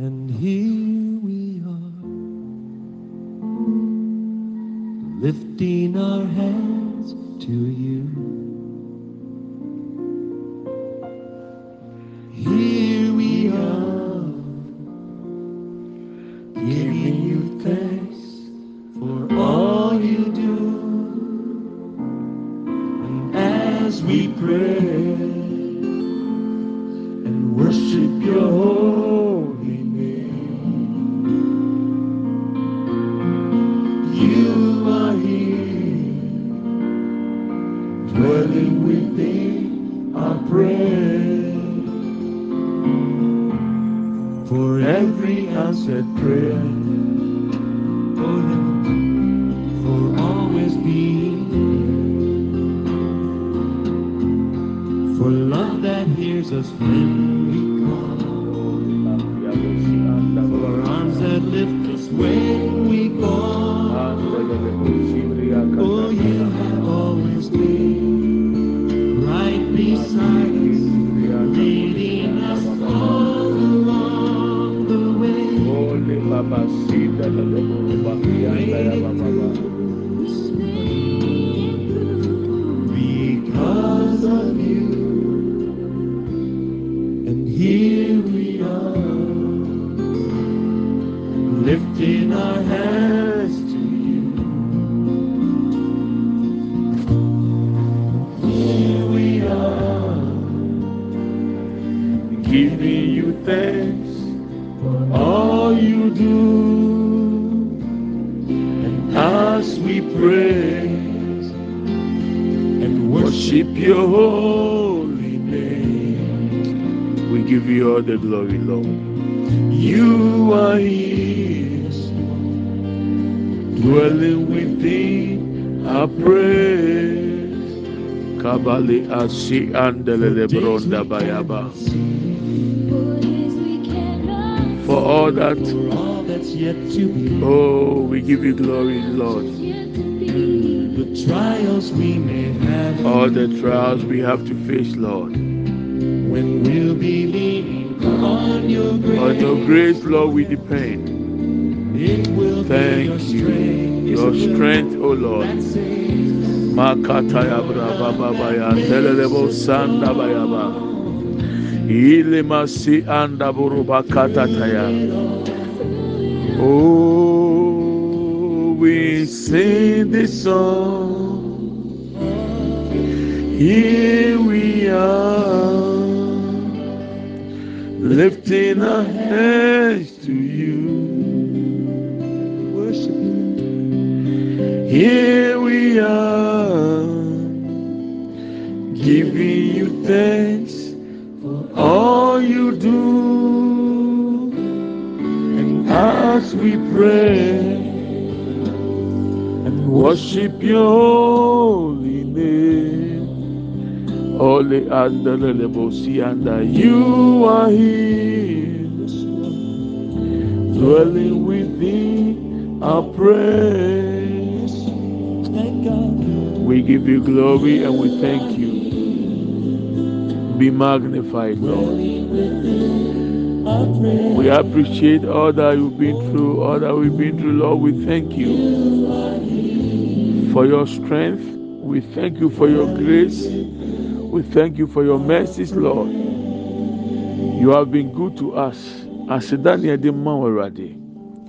And here way. Because Kabali asi andele bronda bayaba. For all that, For all that's yet to be, oh, we give you glory, Lord. the trials we may have, All the trials we have to face, Lord. when we'll be leaning on your grace, On your grace, Lord, we depend. it will be Thank your you. strength, Your strength, O Lord. Saves. Makataya braba baba ya sanda. Ile masi anda katataya. Oh, we sing this song. Here we are, lifting our hands to you. Worship. Here we are, for all you do. And as we pray and worship your holy name, Holy and the and you are here, dwelling within our praise. We give you glory and we thank you. Be magnified, Lord. We appreciate all that you've been through, all that we've been through, Lord. We thank you for your strength. We thank you for your grace. We thank you for your mercies, Lord. You have been good to us. Aseda ni ɛde mma Awurade.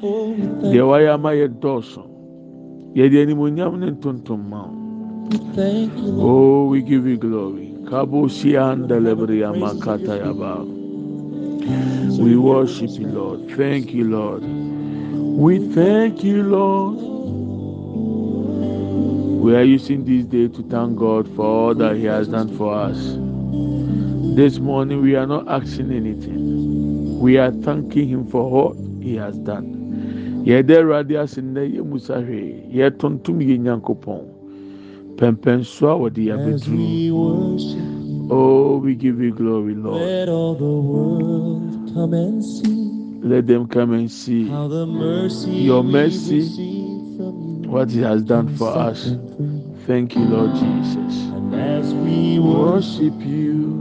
oh, we Deɛ thank, wayɛ ama yɛ dɔɔso. Yɛde animonyam ne ntontom ma wo. thank you, Oh, we give you glory. We worship you, Lord. Thank you, Lord. We thank you, Lord. We are using this day to thank God for all that He has done for us. This morning, we are not asking anything. We are thanking Him for what He has done. Pɛmpɛnso a wɔde abɛduru. Oh, we give you glory, Lord. let all the world come and see Let them come and see how the mercy Your mercy, you what He has done for us. Thank you, Lord Jesus. And as we worship, you,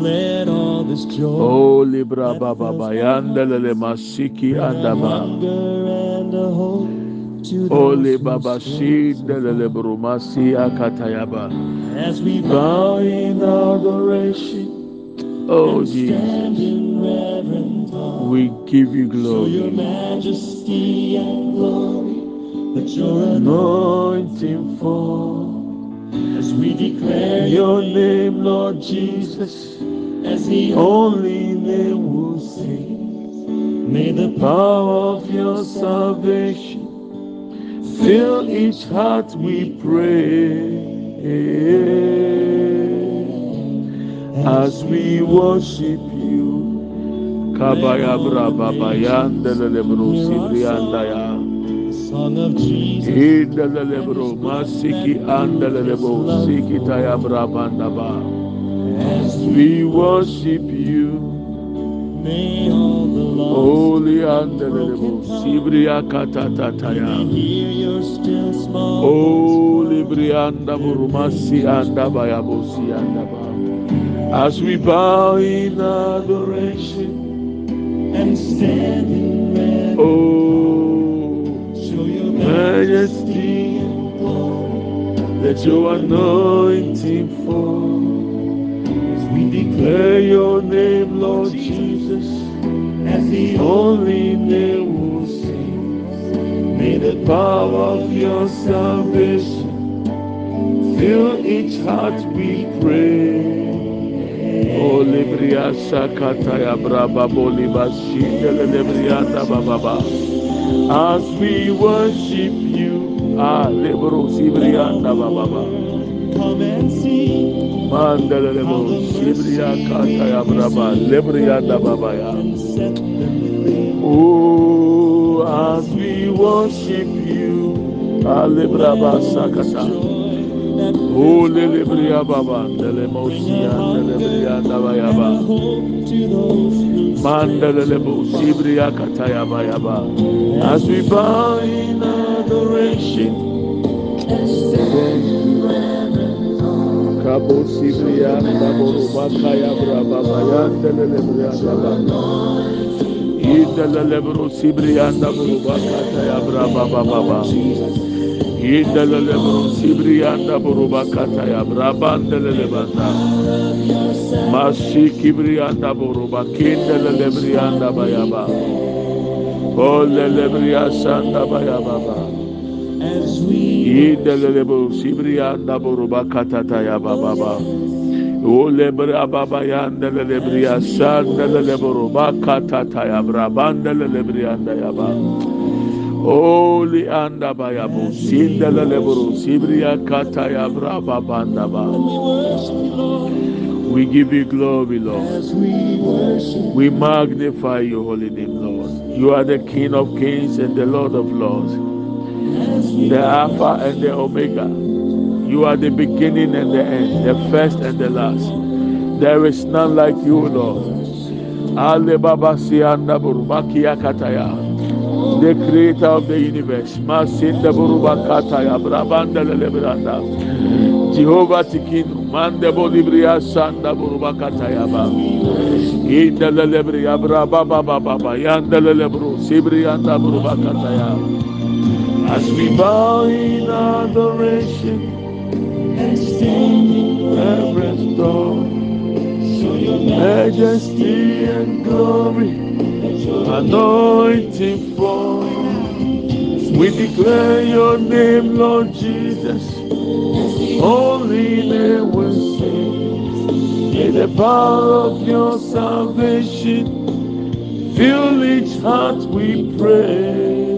Let all this joy Oh libra baba bayandelele masiki andaba. and a hope to Ole baba stray shidelele brumasi akatayaba. as we Bow in adoration. Oh Jesus, stand in reverent awe. we give you Show your majesty and glory. Let your Anointing fall. as we declare Your name, Lord Jesus, as the only name will save. may the Power of your salvation fill each heart, we pray. As we worship you, Kabaya Braba Bayandelele Bro Sibriandaya. song of Jesus Indelele Bro Masiki Andelele Bro Sikitaya Brabandaba. as We worship you. Holy Andelebo, Sibria Katatataya. hear your still small Holy Brianda Burumasi Andabayabosi Andaba. As we bow in adoration, and stand in reverence. oh, Show your majesty, and glory let your anointing fall. Declare your name, Lord Jesus, as the only name will save. May the power of your salvation fill each heart, we pray. O libria sakata ya braba boliba librianda. As we worship you, ah libro sibrianda bababa. come and see Mandele lebo sibria kata ya braba and set them free. Oh, as we worship you, Alibraba Sakata. Oh, Lilibria Baba, Dabayaba, hope to those who Mandelebo Sibria Kataya Bayaba. As we bow in adoration, Kabo Sibria, Kabo Bakaya Braba, Bayan Delebria Daba. Idelebro Sibria Dabu Bakataya Braba Baba. Idelebro Sibrianda Burubakata ya Brabandelebanda Masiki Brianda Buruba Kindelebrianda Bayaba Ole Lebria Sanda Bayaba as we Idelebro Sibrianda Burubakata ya Baba Ole Brababa Yandelebria Sanda Leburubakata ya Brabandelebria Yaba Holy anda bayabu sindele leburu sibria kata ya braba bandaba. worship you, Lord, We give you glory, Lord. we magnify your holy name, Lord. You are the King of kings and the Lord of lords, the Alpha and the Omega. You are the beginning and the end, the first and the last. There is none like you, Lord. Ale Baba Sianda Burubakia Kataya. the creator of the universe. Masinda buruba kataya brabanda lelebranda. Jehovah Tikinu, mande bolibria sanda buruba kataya ba. Inda lelebria braba baba yanda lelebru sibrianda buruba kataya. As we bow in adoration and stand in reverence, Lord, majesty and glory. anointing fall. We declare your name, Lord Jesus. Only name will sing. May the power of your salvation fill each heart we pray.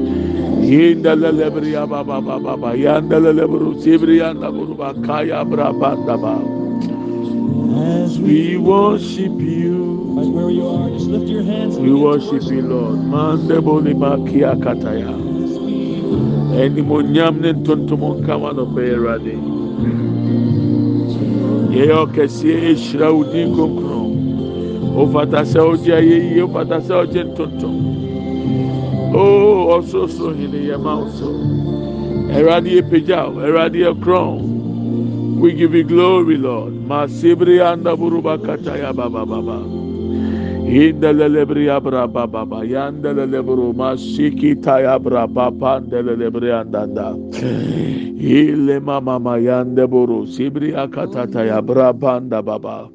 yinda la lebriya ba ba ba ba ba yanda la lebru sibriya na buruba kaya braba da ba. As we worship you. Right where you are just lift your hands we worship you lord. Mande boni makia kataya. Animonyam ne ntontom nkama no pɛ awurade yɛyɛ ɔkɛseɛ ɛhyira wo din kronkron wofata sɛ wogye ayɛyie wofata sɛ wogye ntontom Oo ɔsorosoro hene yɛ ma wo so. Awurade yɛ pagya wo, Awurade yɛ. We give you glory, Lord. Masibri anda buruba kataya baba baba. Indelelebri abra baba baba. Yandelelebru masiki taya bra baba. Indelelebri andanda. Ile mama mayande buru. Sibri akata taya bra banda baba.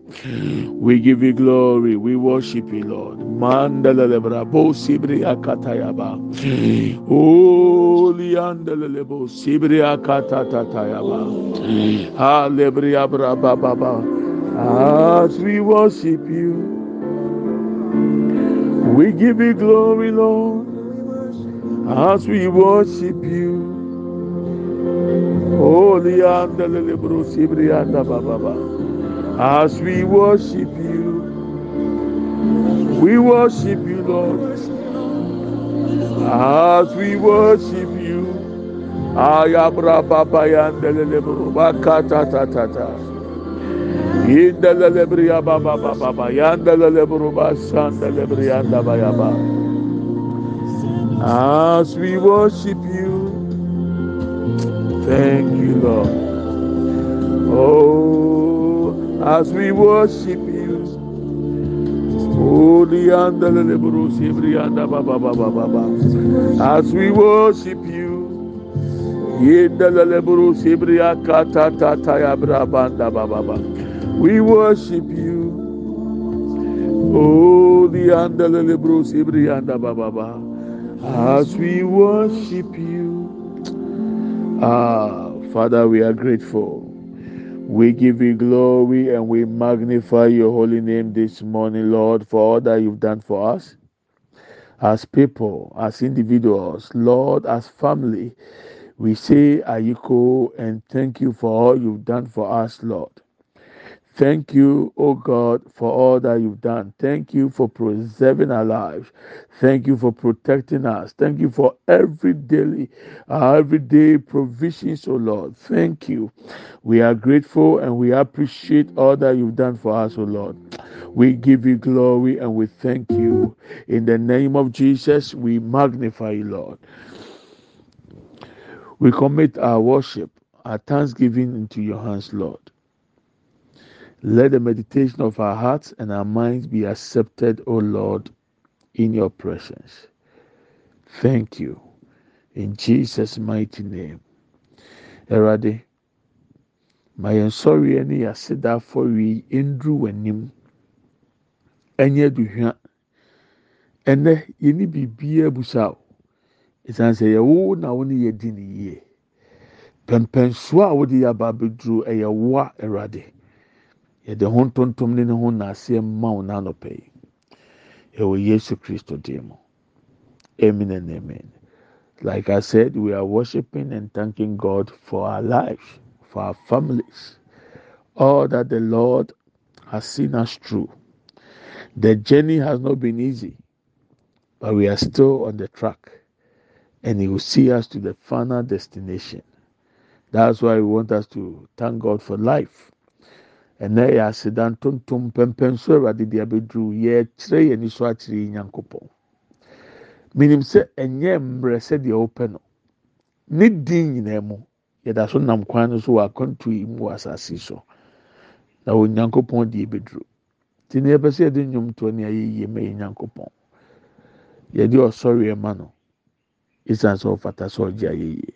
We give you glory. We worship you, Lord. Mandelelebra bo sibri akata yaba. Hmm. Holy andelelebo sibri akata tataya ba. Hmm. Hallelujah, bra ba ba ba. As we worship you, we give you glory, Lord. As we worship you, Holy andele bro sibri anda ba ba ba. As we worship you, we worship you, Lord. As we worship you, Ayabra baba yandele bro bakata ta ta ta. Indele bria baba baba baba yandele bro basandele bria anda ba. As we worship you, thank you, Lord. Oh, as we worship you, As we worship you. We worship you. Oh, the andelele bro sibria anda baba. As we worship you. Ah, Father, we are grateful. We give you glory and we magnify your holy name this morning, Lord, for all that you've done for us. As people, as individuals, Lord, as family, we say Ayiko and thank you for all you've done for us, Lord. Thank you, O God, for all that you've done. Thank you for preserving our lives. Thank you for protecting us. Thank you for every daily, uh, everyday provisions, O Lord. Thank you. We are grateful and we appreciate all that you've done for us, O Lord. We give you glory and we thank you. In the name of Jesus, we magnify you, Lord. We commit our worship, our thanksgiving into your hands, Lord. Let the meditation of our hearts and our minds be accepted, O Lord, in your presence. Thank you. In Jesus' mighty name. Erade, ma yɛn sɔre ne yɛaseda afɔre yi nduru w'anim. Ɛnyɛ aduhwa. Ɛnɛ yɛne biribiara abusa o. Ɛsiane sɛ yɛwo na wo ne yɛdi ne yie. Pɛmpɛnsoɔ a wode yɛ aba abɛduru ɛyɛ woa Awurade. Yɛde ho ntontom ne ne ho naaseɛ mma wo n'anɔpɛ yi. Ɛwɔ Yesu Kristo dim mu. Amen and amen. Like I said, we are worshiping and thanking God for our lives, for our families, all that the Lord has seen us through. The journey has not been easy, but we are still on the track, and He will see us to the final destination. That's why we want us to thank God for life. Ɛnɛ yɛ aseda ntontom pɛmpɛn so awurade de abɛduru yɛkyerɛ yɛn ani so akyerɛ yɛn nyankopɔn. Menim sɛ ɛnyɛ mmerɛ sɛdeɛ wopɛ no. Ne din nyinaa mu yɛda so nam kwan no so wɔ akwantu yi mu wɔ asase yi so. Na wɔ nyankopɔn de yɛbɛduru nti ne yɛpɛ sɛ yɛde nnwomtoɔ ne ayɛ yie ma yɛn nyankopɔn. Yɛde ɔsɔre ɛma no ɛsiane sɛ ɔfata sɛ ɔgye ayɛ yie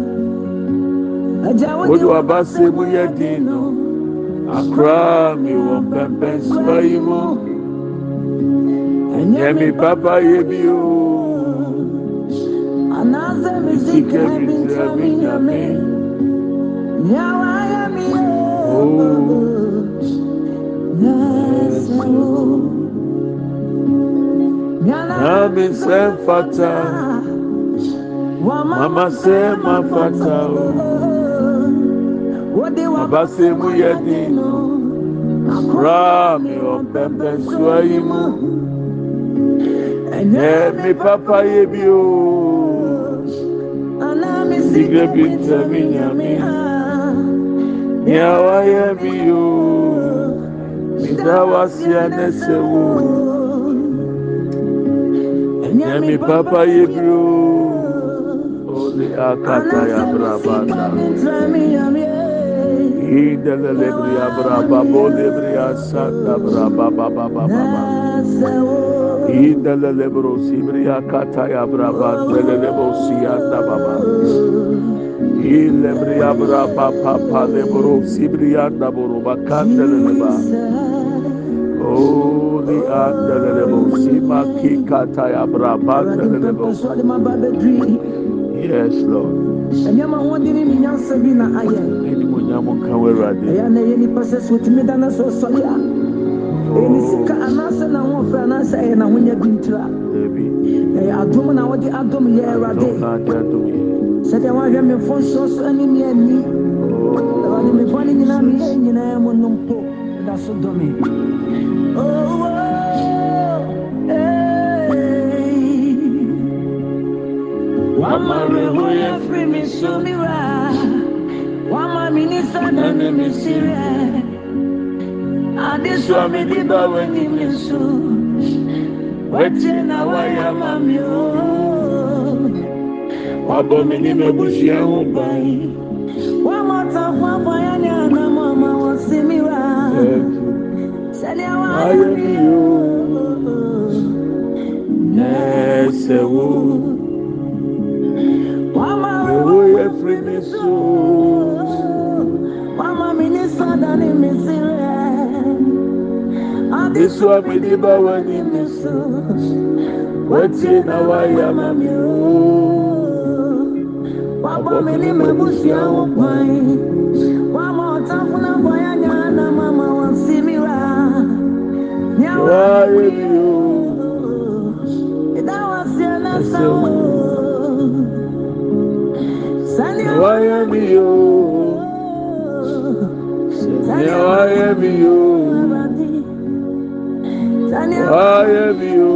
wode w'abasɛ mu yɛ din no akoraa me wɔ mpɛmpɛnsoa yi mu ɛnyɛ me papayɛ bio sika mitira me nyame na me nsɛm fata mama sɛ mafata o. Baba se mu yɛ din kura mi wɔ mpɛmpɛ sua mu ɛnyɛ mi papa yɛ bi o. Sigre bi mi. nyame nea wayɛ mi o. Da wa si anɛsɛ wo ɛnyɛ mi papa yɛ bi o. Ole akata ya braba da. Indele lebria braba bo lebria sanda braba ba ba ba sibria kata ya braba dele sianda ba ba. Braba pa lebro sibria da boro ba kandele leba. Oh, the sima ki kata ya braba dele lebo. Yes, Lord. Ɛnyɛma ahoɔden ne nyansa bi na ayɛ Animuonyam nka wo Awurade. ɛyɛ na ɛyɛ nipa sɛ so otumi da na so ɔsɔre a ɛyɛ ne sika anaasɛ n'ahoɔfɛ anaasɛ ɛyɛ n'ahonya bi ntira Dabi. ɛyɛ adom na wɔde adom yɛ awurade Dɔm na adi adom yi. sɛdeɛ wahwɛ me mfo nso so ani ne ani awurade me bɔne nyinaa meyɛ nyinaa mu no mpo da so dɔ me Oh, oh, hey. Wama reho ya firi mi so mi ra. Wama mi ni sada ni mi. Ade so mi di ba wani mi so. Wete na waya ma o. Wabɔ mi ní mẹ́bùsùn ẹ̀hún báyìí. Wama ta fún afọyá ni àná mọ́ ọmọ sí mi ra. Sẹ́ni àwọn ayé mi o. Ẹsẹ̀ wo Wama owó reho yẹ firi mi so. Mi ní mẹ́bùsùn àwọn pọ́n. Wọ́n mọ ọ̀tá fún àbọ̀ yá ni àná màmá wọn sí mi rà. Ní àwọn Wáyé mi o. ìdáwọ̀ sí ẹ lẹ́sẹ̀ wò. Sani Wáyé mi ayé mi o.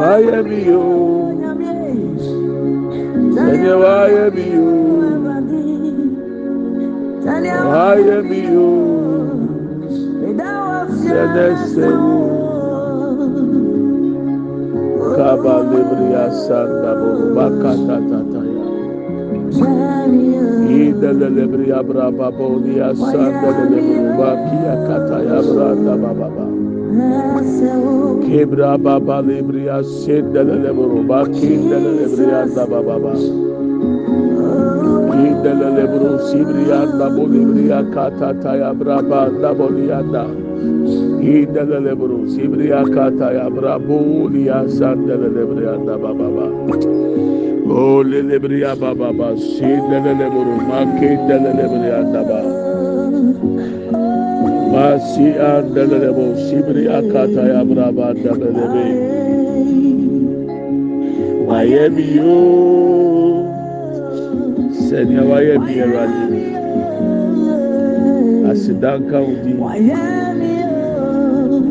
Wáyé mi o, sẹ́ni wáyé mi o, wáyé mi o, sẹ́ni sẹ́wó, kábàlébìrì àṣà ndàbọ̀ bàkàtàtàtà yá. Ya. Idele libria braba bolia sanda lele boruba kia kata ya branda baba ba. Kebra baba libria senda lele boruba kindele libria da baba ba. Idele libru sibria da bolibria kata taya braba da bolianda. Idele libru sibria kata ya brabo lia sanda lele libria da baba ba. Oh, Lelebria Baba, see the Lelebro, Maki, the Lelebria Daba. Masi and the Lelebo, Sibri Akataya Brava, the Lelebe. Miami, you said, Miami, Radi. Asidan County,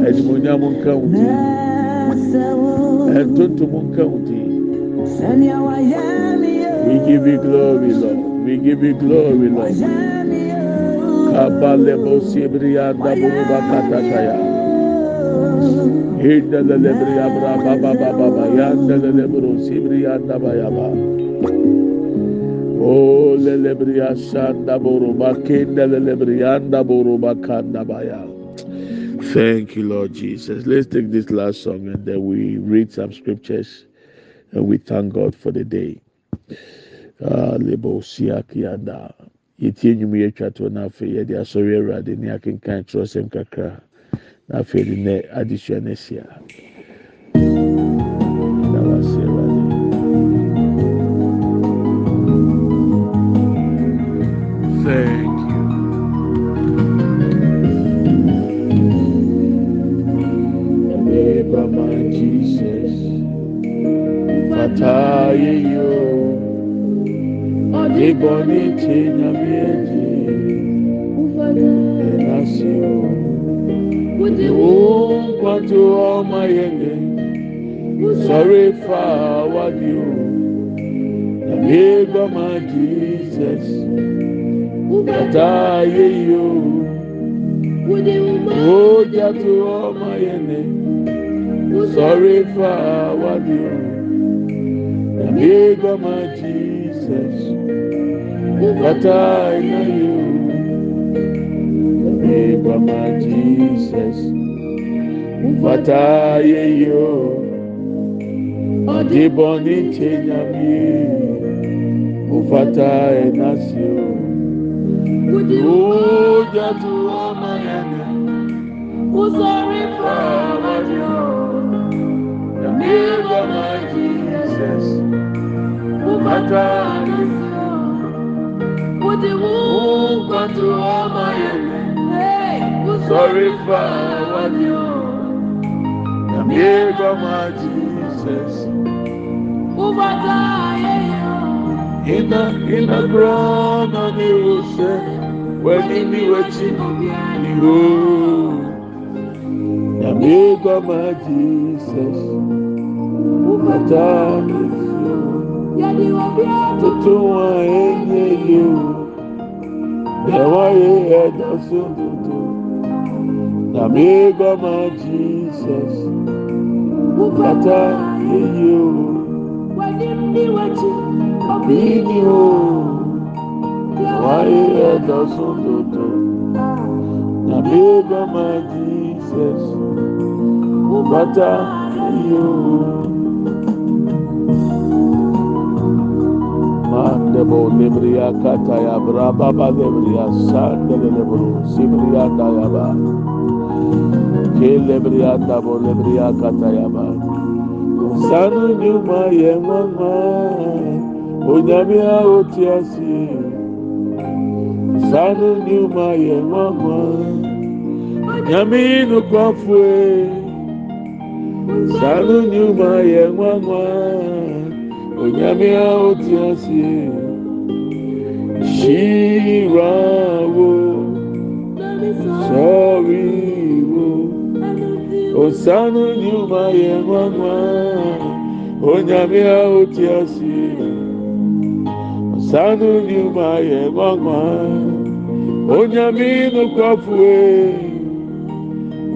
Edmunia County, and Tuntumun County. We give you glory, Lord. We give you glory, Lord. Kabalebo sibrianda buruba katataya. Hinda lebria braba baba baba yanda lebro sibrianda bayaba. Oh lebria shanda buruba kinda lebrianda buruba kanda baya. Thank you, Lord Jesus. Let's take this last song and then we read some scriptures and we thank God for the day. lebo siakianda yɛtie nnwom yɛ na afei yɛde asɔre awurade ne akenkan kyerɛsɛm kakra. Na afei de nɛ adesua Iboni ti nyami eji enasi o. O kwatu ọma yende sọrọ fa wadi o. Nyami gbọma Jesus kata yeyi o. O jatu ọma yende sọrọ fa wadi o. Nyami gbọma Jesus. Kata ina you, the Baba Jesus. Kata ye yo, the boni chenya mi. Ufata enasio. Uja tu amayane. Usori fawa yo. The Baba Jesus. Kata enasio. Wu kwatu ọmọ yẹn. Sorry for you. Yàmi gbọ́mọ Jesus. Ubata ayẹyẹ. Iná iná gbọ́nà ní ìwòsàn. Wẹ́ni ní wẹ́tí ní o. Yàmi gbọ́mọ Jesus. Ubata ayẹyẹ. Tuntun wọn ẹ̀yẹ yẹ o. Ẹ̀wọ̀n yẹ ẹ̀dá sódòdó. Nàmí gbọ́mọ Jesus. Bùkátà yẹyẹ o. Bí ni o. Ẹ̀wọ̀n yẹ ẹ̀dá sódòdó. Nàmí gbọ́mọ Jesus. Bùkátà yẹyẹ o. Mandebo lebria kata ya braba ba lebria sande lebro sibria da ya ba ke lebria da bo lebria kata ya ba sanu nyuma ye mama onyami a otiasi sanu nyuma ye mama nyami no sanu nyuma ye mama onyame a oti ase shirawo sọriwo osanu nyuma yẹ nwanwa onyame a oti ase osanu nyuma yẹ nwanwa onyame nukwafue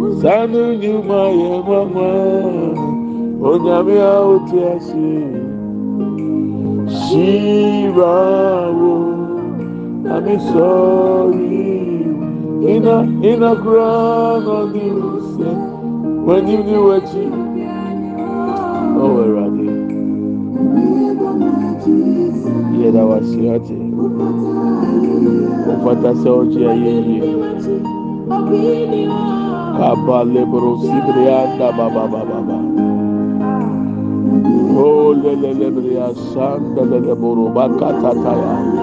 osanu nyuma yẹ nwanwa onyame a oti ase. Shirawo, I'm sorry. In a in a on the when you knew what you. Oh, where are they? Yeah, that was short. Ofata sochi ayeyi. Kaba lebro sibrianda baba baba baba. Oh, lele lebria sanda lele buru bakatataya.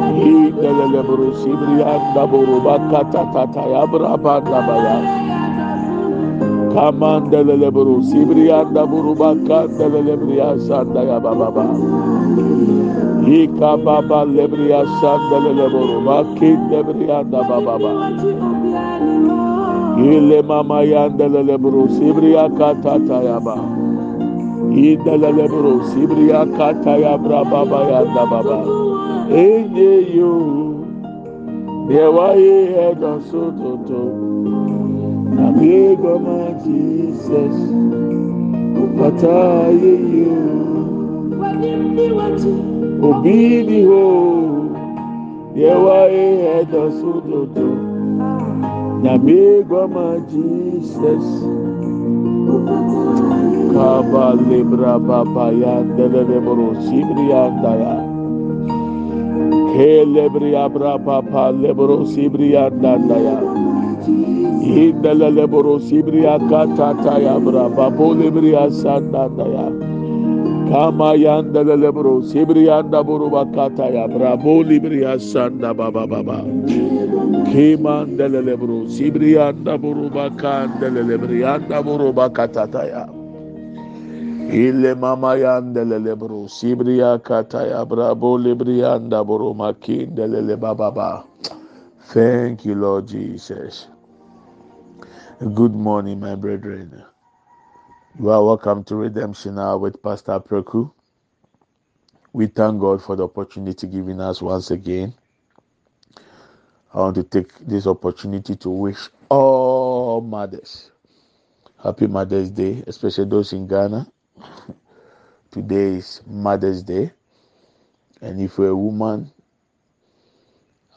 Ida lele buru sibrianda buru bakatataya brabanda baya. Kamanda lele buru sibrianda buru bakanda lele bria sanda ya baba baba. Ika baba lebria sanda lele buru bakinda brianda baba baba. Ile mama yanda lele buru sibria katataya baba. idalelebro sibriya kataya brababa ya dababa eye yo. Deɛ wayɛ ɛdɔ so toto amiegɔma jesus. Opata ye yo obi di hɔ deɛ wayɛ ɛdɔ so toto nyamiegɔma ah. jesus. Kaba libra baba ya delele bro sibriya daya. Ke lebriya bra baba lebro sibriya daya. Indelele bro sibriya katata ya Kama yandelele bro sibriya da bro bakata ya bra bo libriya sanda baba baba. Kimandelele bro sibriyanda buruba kandelele briyanda buruba katataya. Ile mama yandelele bro sibriya kataya brabo libriyanda buruma kindelele bababa. Thank you, Lord Jesus. Good morning, my brethren. You are welcome to Redemption Hour with Pastor Preku. We thank God for the opportunity given us once again I want to take this opportunity to wish all mothers happy Mother's Day, especially those in Ghana. Today is Mother's Day. And if you're a woman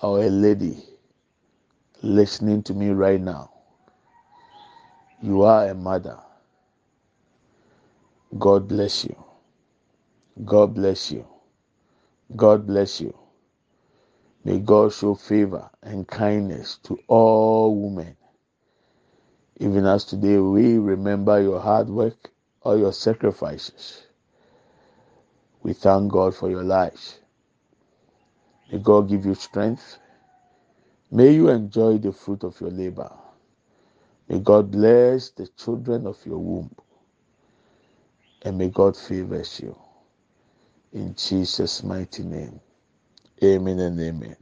or a lady listening to me right now, you are a mother. God bless you. God bless you. God bless you. May God show favor and kindness to all women. Even as today we remember your hard work or your sacrifices. We thank God for your lives. May God give you strength. May you enjoy the fruit of your labor. May God bless the children of your womb. And may God favor you. In Jesus' mighty name. Amen and amen.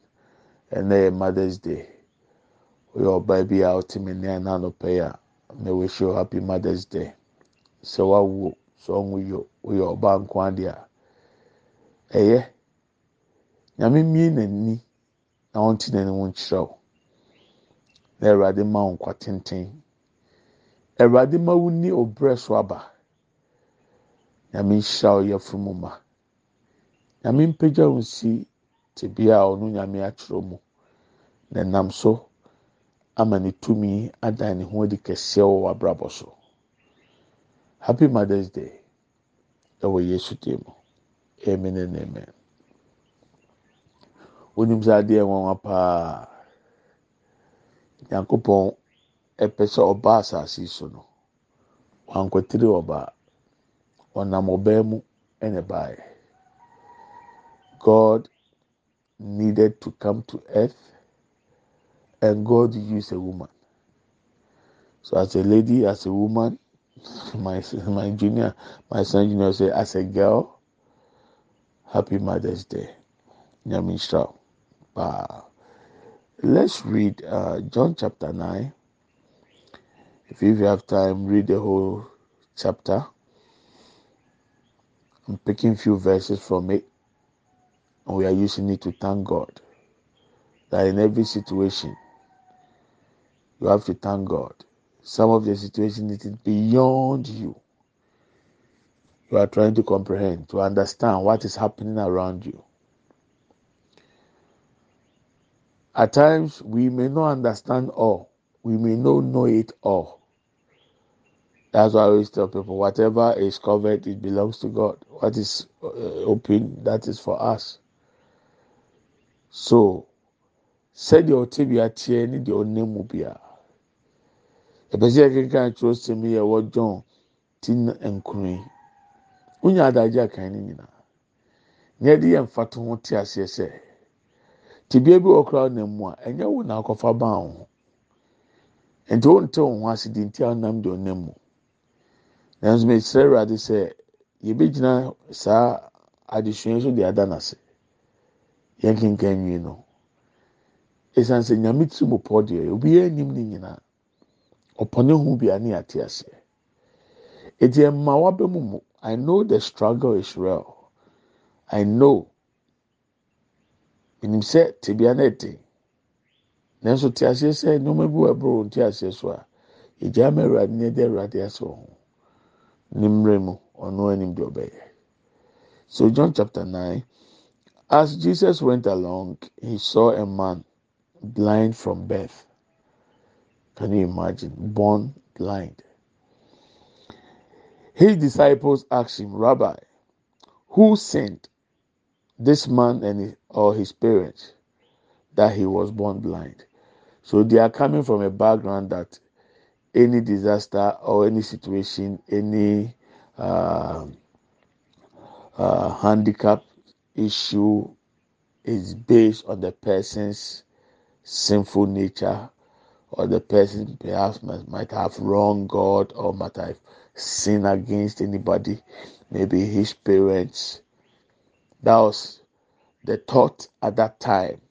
And then Mother's Day. We all baby out in me and pay. May wish you happy Mother's Day. So what so we you we all bank one day. Ɛyɛ. Nyame mmie n'ani na ɔnte n'anim nkyerɛ wo. Na Awurade ma wo nkwa tenten. Awurade ma wo ni obrɛ so aba. Nyame nhyira wo yɛfunu mu ma. Nyame mpagya wo nsi tebea a ɔno nyame akyerɛ mu. Na nam so ama ne tumi adan ne ho adi kɛseɛ wɔ w'abrabɔ so. Happy Mother's Day. Ɛwɔ Yesu dim mu. Amen and amen. Wonim sɛ adeɛ nwanwa paa. Nyankopɔn ɛpɛ sɛ ɔba asase so no. Wankɔtiri ɔbaa. Ɔnam ɔbaa mu ɛna ɛbaeɛ. God needed to come to earth and God used a woman. So as a lady, as a woman, my my junior, my son junior say, as a girl, happy Mother's Day. Nyame nhyira. Paa. Let's read uh, John chapter 9. If you have time, read the whole chapter. I'm picking few verses from it, and we are using it to thank God. That in every situation, you have to thank God. Some of the situation it is beyond you. You are trying to comprehend, to understand what is happening around you. At times, we may not understand all. We may not know it all. That's why I always tell people, whatever is covered, it belongs to God. What is uh, open, that is for us. So, sɛdeɛ ɔte bi ateɛ ne deɛ ɔnam mu biara. Ɛpɛ sɛ yɛkenkan kyerɛ sɛm yi a ɛwɔ John ti nkron yi. Wonya adagye akan ne nyinaa. Na yɛde yɛn mfato ho te aseɛ sɛ, tibia bi wɔ koraa ɔnam mu a, ɛnyɛ wo na akɔfa ban wo ho. Nti wonte wo ho ase di nti a ɔnam deɛ ɔnam mu. Nanso mesrɛ Awurade sɛ yɛbɛgyina saa adesua so de ada n'ase. Yɛn kenkan nwie no. Esiane sɛ Nyame tiri mu pɔ deɛ obiara anim ne nyinaa. Ɔpɔ ne ho bi a ne yɛate aseɛ. Eti ɛmma waba mu mu I know the struggle is real. I know. Menim sɛ tebea na ɛte. Nanso te aseɛ sɛ nneɛma bi wɔ ɛboro ti aseɛ so a, egya ama awurade na ɛde awurade asɛ. Ne mmerɛ mu. So John chapter nine, as Jesus went along, he saw a man blind from birth. Can you imagine? Born blind. His disciples asked him, Rabbi, who sinned, this man and his, or his parents, that he was born blind? So they are coming from a background that any disaster or any situation, any uh, uh, handicap issue is based on the person's sinful nature or the person perhaps might have wronged God or might have sinned against anybody, maybe his parents. That was the thought at that time.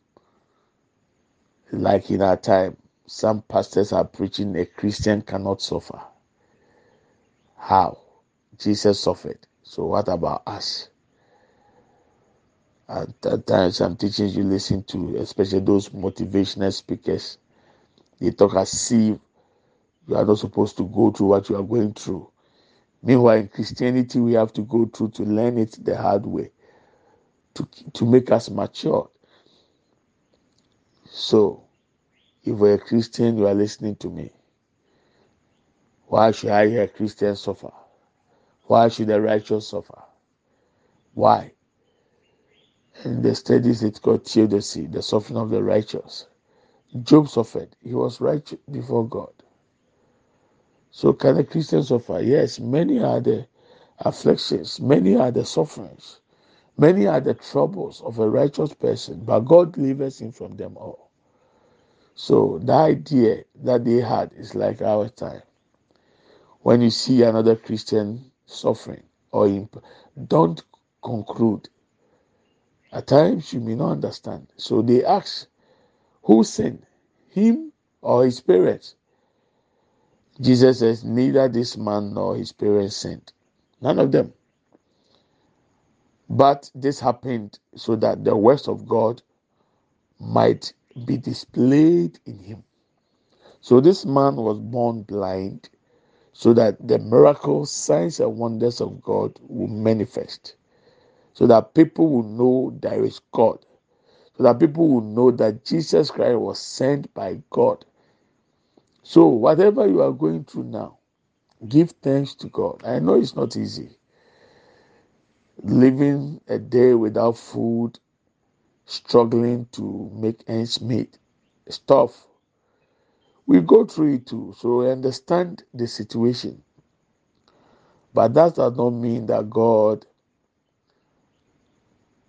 Like in our time, some pastors are preaching a Christian cannot suffer. How? Jesus suffered. So what about us? At times, some teachings you listen to, especially those motivational speakers, they talk as if you are not supposed to go through what you are going through. Meanwhile, in Christianity, we have to go through to learn it the hard way, to to make us mature. So, if you're a Christian, you are listening to me. Why should I hear Christians suffer? Why should the righteous suffer? Why? In the studies, it's called theodicy, the suffering of the righteous. Job suffered. He was righteous before God. So can a Christian suffer? Yes, many are the afflictions, many are the sufferings, many are the troubles of a righteous person, but God delivers him from them all. So the idea that they had is like our time. When you see another Christian suffering or imp- don't conclude. At times you may not understand. So they ask, who sinned, him or his parents? Jesus says, neither this man nor his parents sinned. None of them. But this happened so that the works of God might be displayed in him. So this man was born blind so that the miracles, signs, and wonders of God will manifest. So that people will know there is God. So that people will know that Jesus Christ was sent by God. So, whatever you are going through now, give thanks to God. I know it's not easy. Living a day without food, struggling to make ends meet, it's tough. We go through it too, so we understand the situation. But that does not mean that God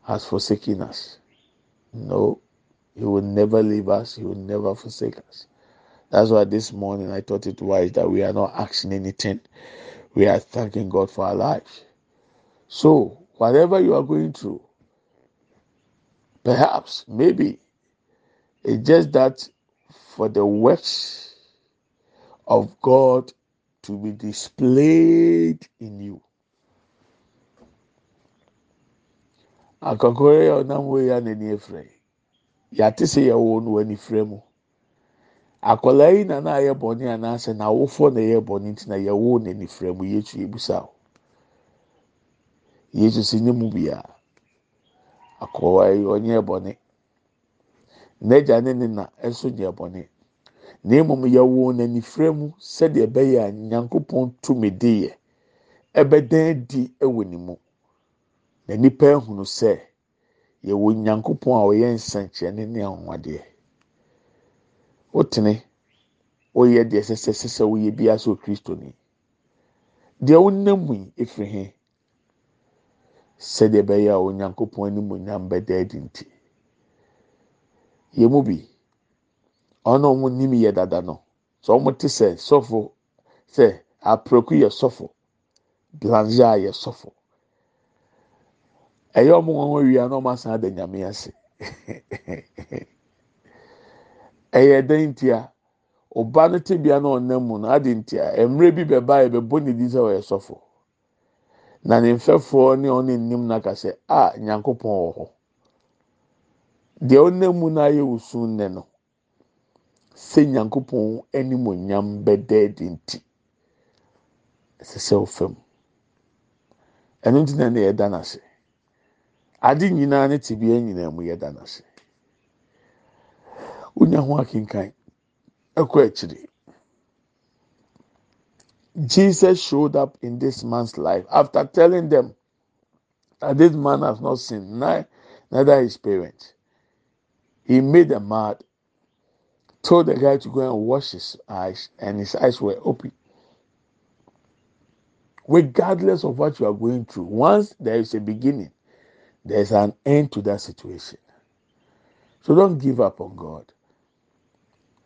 has forsaken us. No, He will never leave us, He will never forsake us. That's why this morning I thought it wise that we are not asking anything. We are thanking God for our lives. So, whatever you are going through, perhaps, maybe, it's just that for the works of God to be displayed in you. akɔkɔrɔ yɛ ɔnam wɔ yi a n'ani efirɛ yate sɛ no wɔ anifirɛ mu akɔla yi na na ayɛ bɔne anaasɛ n'awofoɔ na ɛyɛ bɔne nti na yɛwɔ n'anifirɛ mu yesu ebusa o. Yesu si ne mu bia akɔla yi ɔnyɛ bɔne n'agya ne ne na ɛso nyɛ bɔne na emom yɛwɔ n'anifirɛ mu sɛdeɛ ɛbɛyɛ a nyankopɔn tumi di yɛ ɛbɛdan di ɛwɔ ne mu. na nipa ehunu sɛ yɛwɔ nyankopɔn a ɔyɛ nsɛnkyerɛnne ne anwadeɛ wotene woyɛ deɛ sɛsɛ sɛsɛ woyɛ bi asɛ okristo ni. Deɛ wonam yi efiri he sɛdeɛ ɛbɛyɛ a onyankopɔn anim onyam bɛda adi nti. Yɛ mu bi ɔno a wɔn nim yɛ dada no sɛ wɔn te sɛ sɔfo sɛ aprɛku yɛ sɔfo blanze a yɛ sɔfo. ɛyɛ ɔmo wɔn awia na ɔmo asan ada nyame ase. Ɛyɛ dan ntia ɔba no te bia na ɔnam mu no adi ntia mmerɛ bi bɛba yɛ bɛbɔ ne di sɛ ɔyɛ sɔfo. Na ne mfɛfoɔ ne ɔne nim na ka sɛ a nyankopɔn wɔ hɔ. Deɛ ɔnam mu na ayɛ wusu no sɛ nyankopɔn anim onyam bɛda adi nti ɛsɛ sɛ ɛno nti na ne yɛda n'ase ade nyinaa ne tibea nyinaa mu yɛda n'ase wonya ho akenkan. Ɛkɔ akyire. Jesus showed up in this man's life after telling them that this man has not sinned, neither his parents. He made them mad, told the guy to go and wash his eyes, and his eyes were open. Regardless of what you are going through, once there is a beginning, there is an end to that situation. So don't give up on God.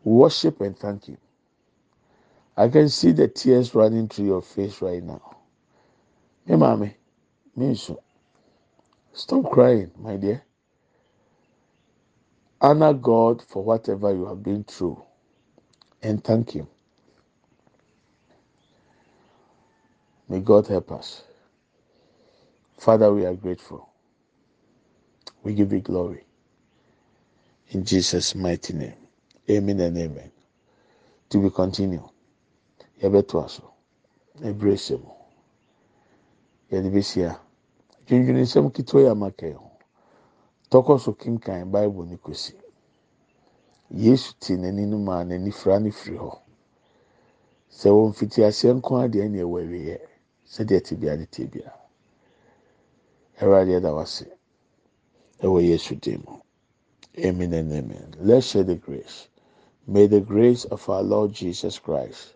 Worship and thank Him. I can see the tears running through your face right now. Hey, mommy, so. Stop crying, my dear. Honor God for whatever you have been through and thank Him. May God help us. Father, we are grateful. We give you glory. In Jesus' mighty name. Amen and amen. To be continued. Yɛbɛtoa so. Ebire hyɛ mu. Yɛde besi a dwendwene nsɛm ketewa yi a maka yi ho. Tɔkɔ so kenkan baibul ne kosi. Yesu te n'anim a n'ani fira ne firi hɔ. Sɛ wɔn fiti aseɛ nko adeɛ ne ɛwɔ awieɛ sɛdeɛ te bia de te bia. Ɛwurade ɛda wase. Ɛwɔ yesu dim amen and amen. Let's share the grace. May the grace of our lord jesus christ.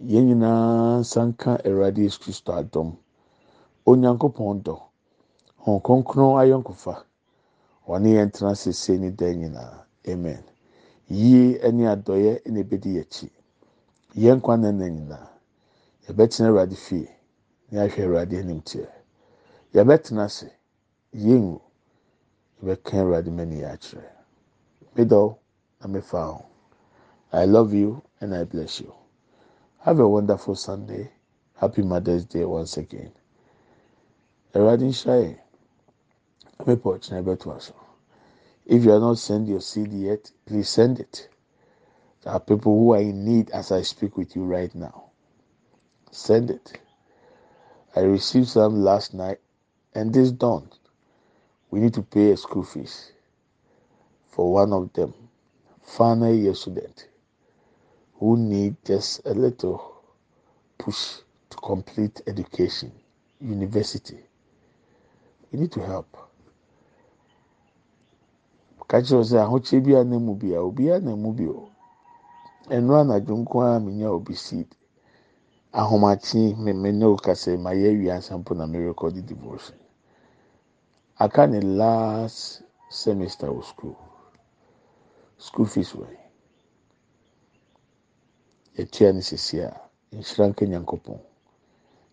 Yɛn nyinaa sanka awurade yesu kristo adɔm onyankopɔn dɔ. Hɔn kronkron ayɔnkofa. Wɔne yɛn tena sese ne dan nyinaa. Amen. Yie ne adɔyɛ na ebedi akyi. Yɛn kwan na nyinaa. Yɛbɛtena awurade fie na yɛahwɛ awurade anim teɛ yɛbɛtena ase. Yɛn ngu yɛbɛka awurade mani akyerɛ. Middle na mefa ho i love you and i bless you. Have a wonderful Sunday. Happy Mother's Day once again. Eradin Shai. If you are not send your CD yet, please send it. There are people who are in need as I speak with you right now. Send it. I received some last night, and this dawn, we need to pay a school fees for one of them, final year student who need just a little push to complete education, university. We need to help. kakyere sɛ ahokyere bi a na mu bi a obiara na mu bi o nnuro anadwo nko ara mi nya obi seed ahomakye me me ne okasa ma yɛ wiase mpo na me record devotion aka ne last semester wɔ school school fees wɔ. Yɛtua no sisi a nhyira nka nyankopɔn.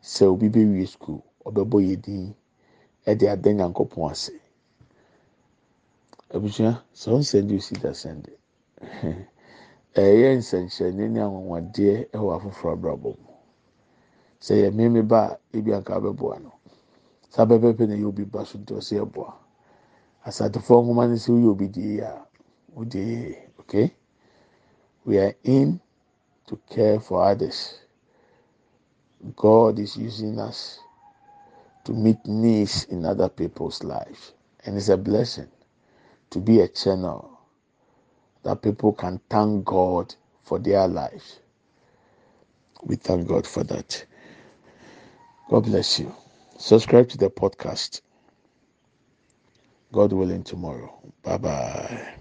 Sɛ obi bɛwie sukuu ɔbɛbɔ yɛ din ɛde ada nyankopɔn ase. Abusua sɛ wɔn nsɛn de osi da sɛn de. Ɛyɛ nsɛnkyerɛnne ne anwanwadeɛ ɛwɔ afoforɔ abrabɔ mu. Sɛ yɛ mmemme ba a ebi anka abɛboa no. Saa bɛbɛpɛ na yɛ obi ba so ɔsɛ ɛboa. Asatefoɔ nwoma no sɛ woyɛ obi die a wodie okay? We are in. To care for others. God is using us to meet needs in other people's lives. And it's a blessing to be a channel that people can thank God for their lives. We thank God for that. God bless you. Subscribe to the podcast. God willing, tomorrow. Bye bye.